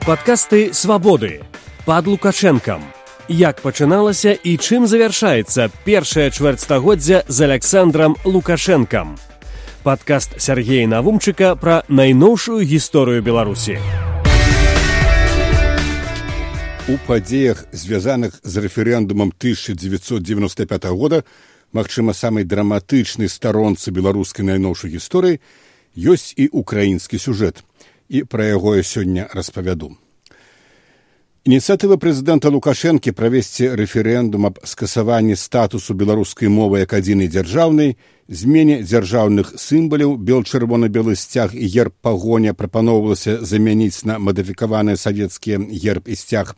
Падкасты свабоды пад лукашэнкам. Як пачыналася і чым завяршаецца першае чвэрцьстагоддзя з Александром Лукашэнкам. Падкаст Сергея Навумчыка пра найноўшую гісторыю Беларусі. У падзеях, звязаных з рэферэндумам 1995 года, магчыма, самай драматычнай старонцы беларускай найноўшай гісторыі, ёсць і украінскі сюжэт і пра яго я сёння распавяду. Ініцыятыва прэзідэнта Лукашэнкі правесці рэферэндум аб скасаванні статусу беларускай мовы як адзінай дзяржаўнай, змене дзяржаўных сімбаляў бел-чырвона-белы сцяг і герб пагоня прапаноўвалася замяніць на мадыфікаваныя савецкія герб і сцяг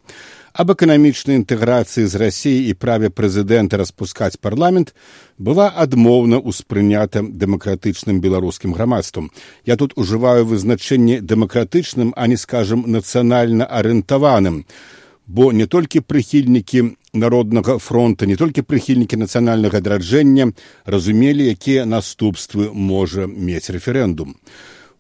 аб эканамічнай інтэграцыі з рассіі і праве прэзідэнта распускаць парламент была адмоўна ўспрынята дэмакратычным беларускім грамадствам. Я тут ужываю вызначэнне дэмакратычным, а не скажам нацыянальна арыентаваным, бо не толькі прыхільнікі народнага фронта, не толькі прыхільнікі нацыянальнага адраджэння разумелі, якія наступствы можа мець рэферэндум.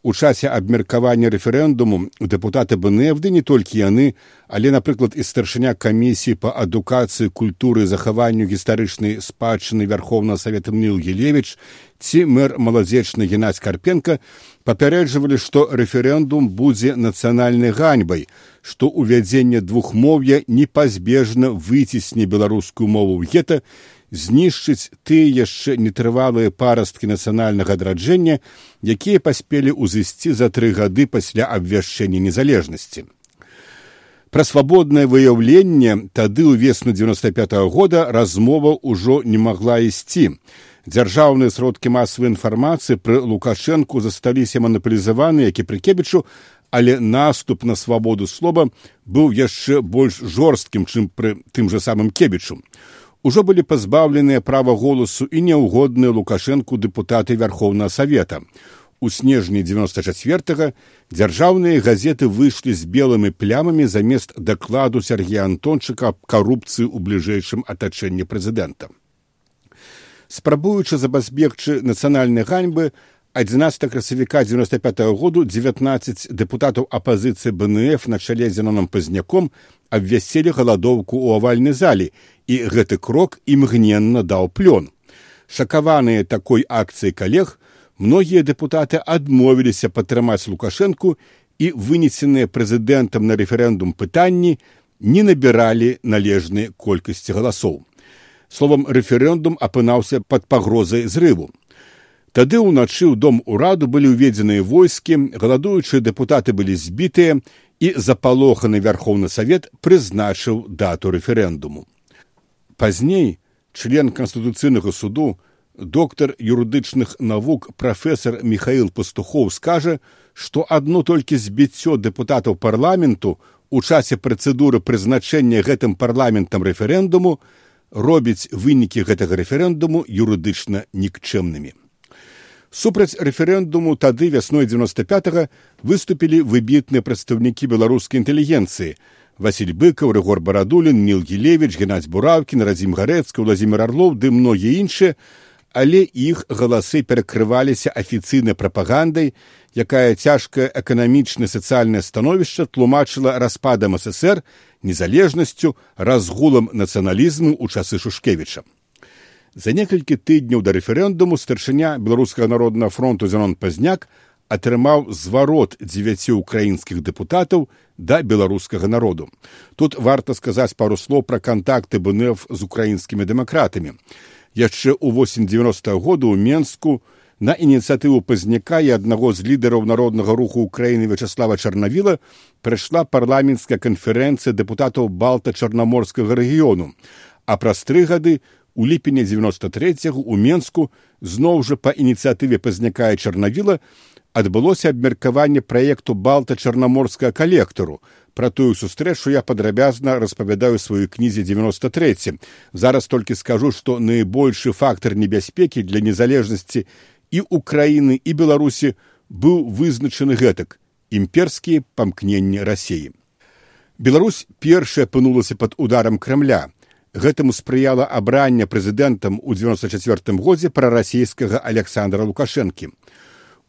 У часе абмеркавання рэферэндуму дэпутаты бнфды не толькі яны, але напрыклад і старшыня камісіі па адукацыі культуры захаванню гістарычнай спадчыны вярхоўна савета мніл гелевич ці мэр маладзечны геннадзь карпенко папярэджвалі што рэферэндум будзе нацыянальнай ганьбай што ўвядзенне двухмоўя непазбежна выцісне беларускую мову ў гета знішчыць тыя яшчэ нетрывалыя парасткі нацыянальнага адраджэння, якія паспелі ўзысці за тры гады пасля абвяшчэння незалежнасці. Пра свабоднае выяўленне тады ў весну 95 -го года размова ўжо не магла ісці. Дзяржаўныя сродкі масавай інфармацыі пры лукашэнку засталіся манапалізаваны, як і пры кебічу, але наступ на свабоду слова быў яшчэ больш жорсткім, чым пры тым жа самым кебічу ужо былі пазбаўленыя права голасу і няўгодныя лукашэнку дэпутаты вярхоўнага савета. У снежні 94 дзяржаўныя газеты выйшлі з белымі плямамі замест дакладу Сергея Антончыка аб карупцыі ў бліжэйшым атачэнні прэзідэнта. Спрабуючы забазбегчы нацыянальнай ганьбы, 11 красавіка 95 -го году 19 дэпутатаў апазіцыі БНФ на чале зеноном пазняком абвясцілі галадоўку ў авальнай залі і гэты крок імгненна даў плён. Шакаваныя такой акцыі калег, многія дэпутаты адмовіліся падтрымаць лукашэнку і вынесеныя прэзідэнтам на рэферэндум пытанні не набіралі належнай колькасці галасоў. Словам рэферэндум апынаўся пад пагрозай зрыву. Тады ўначы ў дом ураду былі ўведзеныя войскі, галадуючыя дэпутаты былі збітыя і запалоханы вярхоўны савет прызначыў дату рэферэндуму. Пазней член канстытуцыйнага суду доктар юрыдычных навук прафесор Михаил пастухоў скажа, што адно толькі збіццё дэпутатаў парламенту у часе працэдуры прызначэння гэтым парламентам рэферэндуму робіць вынікі гэтага рэферэндуму юрыдычна нікчэмнымі. Супраць рэферэндуму тады вясной 95 выступілі выбітныя прадстаўнікі беларускай інтэлігенцыі. Васіль быкаў, рэгор барадулін, Ніл Гілевіч, Геннадзь Бураўкін, Разім гарэцка, Владзімир Арлоў ды многія іншыя, але іх галасы перакрываліся афіцыйнай прапагандай, якая цяжкае эканамічна сацыяльнае становішча тлумачыла распадам ССР незалежнасцю разгулам нацыяналізму ў часы Шушкевіча. За некалькі тыдняў да рэферэндуму старшыня беларускага народнага фронту зянон пазняк атрымаў зварот дзевяці ўкраінскіх дэпутатаў да беларускага народу. Тут варта сказаць пару слоў пра кантакты БНФ з украінскімі дэмакратамі. Яшчэ ў 890 году ў Менску на ініцыятыву пазняка і аднаго з лідараў народнага руху ўкраіны Вячаслава Чарнавіла прайшла парламенцкая канферэнцыя дэпутатаў балта-чарнаморскага рэгіёну. А праз тры гады у ліпені 93 у Менску зноў жа па ініцыятыве пазнякае чарнавіла адбылося абмеркаванне праекту балта-чарнаморскага калектару. Пра тую сустрэчу я падрабязна распавядаю сваёй кнізе 93. Зараз толькі скажу, што найбольшы фактар небяспекі для незалежнасці і ўкраіны і Беларусі быў вызначаны гэтак імперскія памкненні рассеі. Беларусь першая апынулася пад ударам крамля гэтаму спрыяла абрання прэзідэнтам у 94 годзе прарасійскага александра лукашэнкі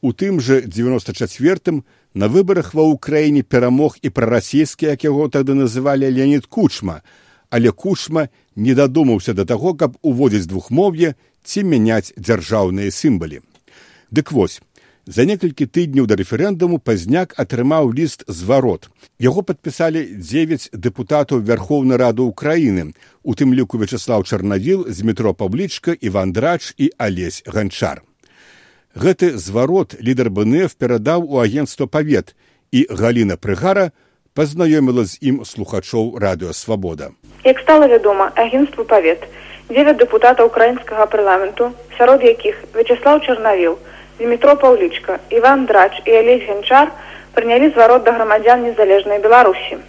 у тым жа 94 На выбарах ва ўкраіне перамог і прарасійскі, як яго тады называлі Леонид Кучма, але Кучма не дадумаўся да таго, каб уводзіць двухмоўе ці мяняць дзяржаўныя сімбалі. Дык вось, за некалькі тыдняў да рэферэндуму пазняк атрымаў ліст зварот. Яго падпісалі дзевяць дэпутатаў вярхоўнай рады ўкраіны, у тым ліку Вячаслаў Чарнавіл з метро Паблічка, Іван Драч і Алесь Ганчар. Гэты зварот лідар БНФ перадаў у агенцтва павет і Галіна Прыгара пазнаёміла з ім слухачоў радыёвабода. Як стала вядома, агенцтву павет, дзевяць дэпутата украінскага парламенту, сярод якіх Вячаслаў Чарнавіл, Дмітро Паўлічка, Іван Драч і Алесь Генчар прынялі зварот да грамадзян незалежнай Беларусі.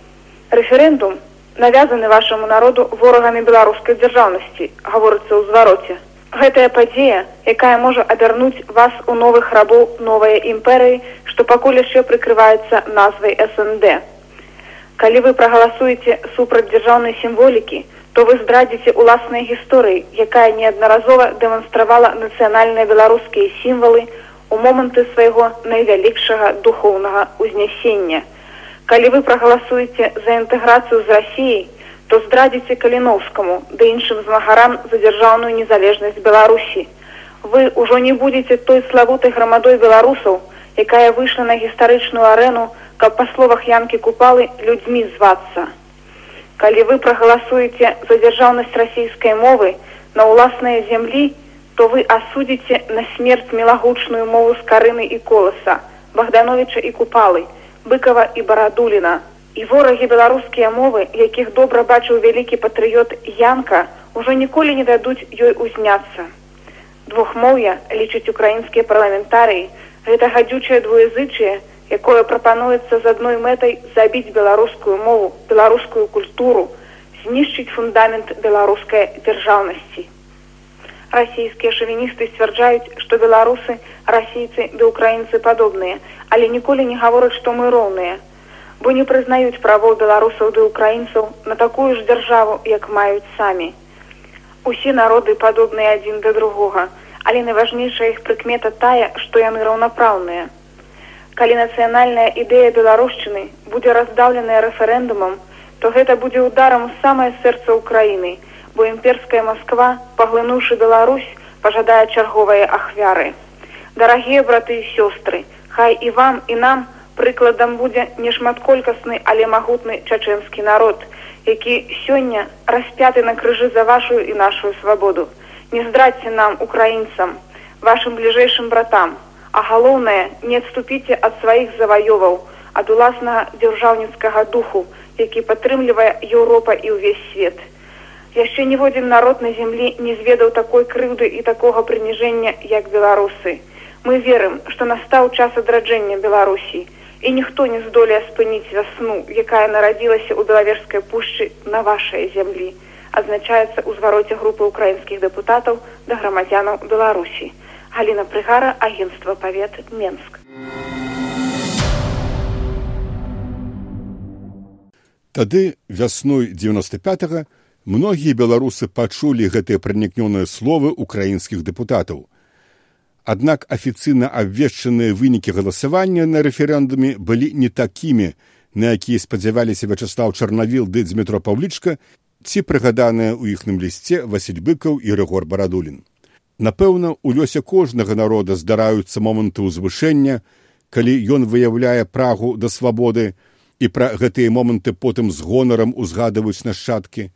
Рэферэндум навязаны вашаму народу ворагамі беларускай дзяржаўнасці, гаворыцца ў звароце гэтая падзея якая можа абярнуць вас у новых рабоў новыя імперыі што пакуль яшчэ прыкрываецца назвай снд. Калі вы прагаласуеце супраць дзяржаўнай сімволікі то вы здрадзіце уласнай гісторыі якая неаднаразова дэманстравала нацыянальныя беларускія сімвалы у моманты свайго найвялікшага духоўнага ўзнясення калі вы прагаласуеце за інтэграцыю з рассіяй то здрадзіце каліновскаму ды іншым змагарам за дзяржаўную незалежнасць беларусі. Вы ўжо не будете той славутай грамадой беларусаў якая выйшла на гістарычную арэну каб па словах янкі купалы людзьмі звацца калі вы прагаласуеце за дзяржаўнасць расійскай мовы на ўласныя зямлі то вы асудзіце на смерць мелагучную мову з карыны і коласа богдановича і купалы быкова і барадуліна. І ворагі беларускія мовы якіх добра бачыў вялікі патрыёт янка ўжо ніколі не дадуць ёй узняцца. Двухмоўя лічыць украінскія парламентарыі. Гэта гадзючае двуязычае якое прапануецца з адной мэтай забіць беларускую мову беларускую культуру знішчыць фундамент беларускай дзяржаўнасці. Расійскія шавіністы сцвярджаюць што беларусы расійцы ды украінцы падобныя але ніколі не гавораць што мы роўныя бо не прызнаюць правоў беларусаў ды украінцаў на такую ж дзяржаву як маюць самі. Усе народы падобныя адзін да другога але найважнейшая іх прыкмета тая што яны раўнапраўныя калі нацыянальная ідэя беларушчыны будзе раздаўленая рэферэндумам то гэта будзе ударам самае сэрца ўкраіны бо імперская москва паглынуўшы беларусь пажадае чарговыя ахвяры. Дарагія браты і сёстры хай і вам і нам прыкладам будзе нешматколькасны але магутны чачэнскі народ які сёння распяты на крыжы за вашу і нашу свабоду. Не здрадзьце нам украінцам вашим бліжэйшым братам а галоўнае не адступіце ад сваіх заваёваў ад уласнага дзяржаўніцкага духу які падтрымлівае еўропа і ўвесь свет. Яшчэ ніводзін народ на зямлі не зведаў такой крыўды і такога прыніжэння як беларусы. Мы верым што настаў час адраджэння беларусій і ніхто не здолее спыніць вясну якая нарадзілася ў белаверскай пушчы на вашай зямлі адзначаецца ў звароце групы украінскіх дэпутатаў да грамадзянаў беларусі галіна прыгара агенства павет менск тады вясной девяносто пятого многія беларусы пачулі гэтыя пранікнёныя словы украінскіх дэпутатаў Аднак афіцыйна абвешчаныя вынікі галасавання на рэферэндуме былі не такімі, на якія спадзяваліся Вячаслаў Чарнавіл ды Дмітро Паўлічка ці прыгаданыя ў іхным лісце Васіль быкаў і рэгор барадулін. Напэўна, у лёсе кожнага народа здараюцца моманты ўзвышэння, калі ён выяўляе прагу да свабоды і пра гэтыя моманты потым з гонарам узгадваюць нашчадкі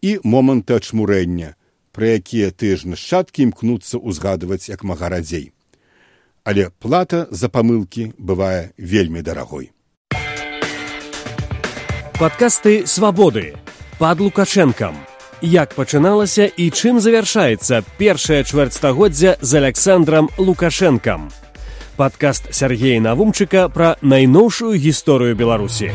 і моманты ачмурэння пра якія тыя ж нашчадкі імкнуцца ўзгадваць як мага радзей. Але плата за памылкі бывае вельмі дарагой. Падкасты свабоды пад лукашэнкам. Як пачыналася і чым завяршаецца першае чвэрцьстагоддзя з Александром Лукашэнкам. Падкаст Сергея Навумчыка пра найноўшую гісторыю Беларусі.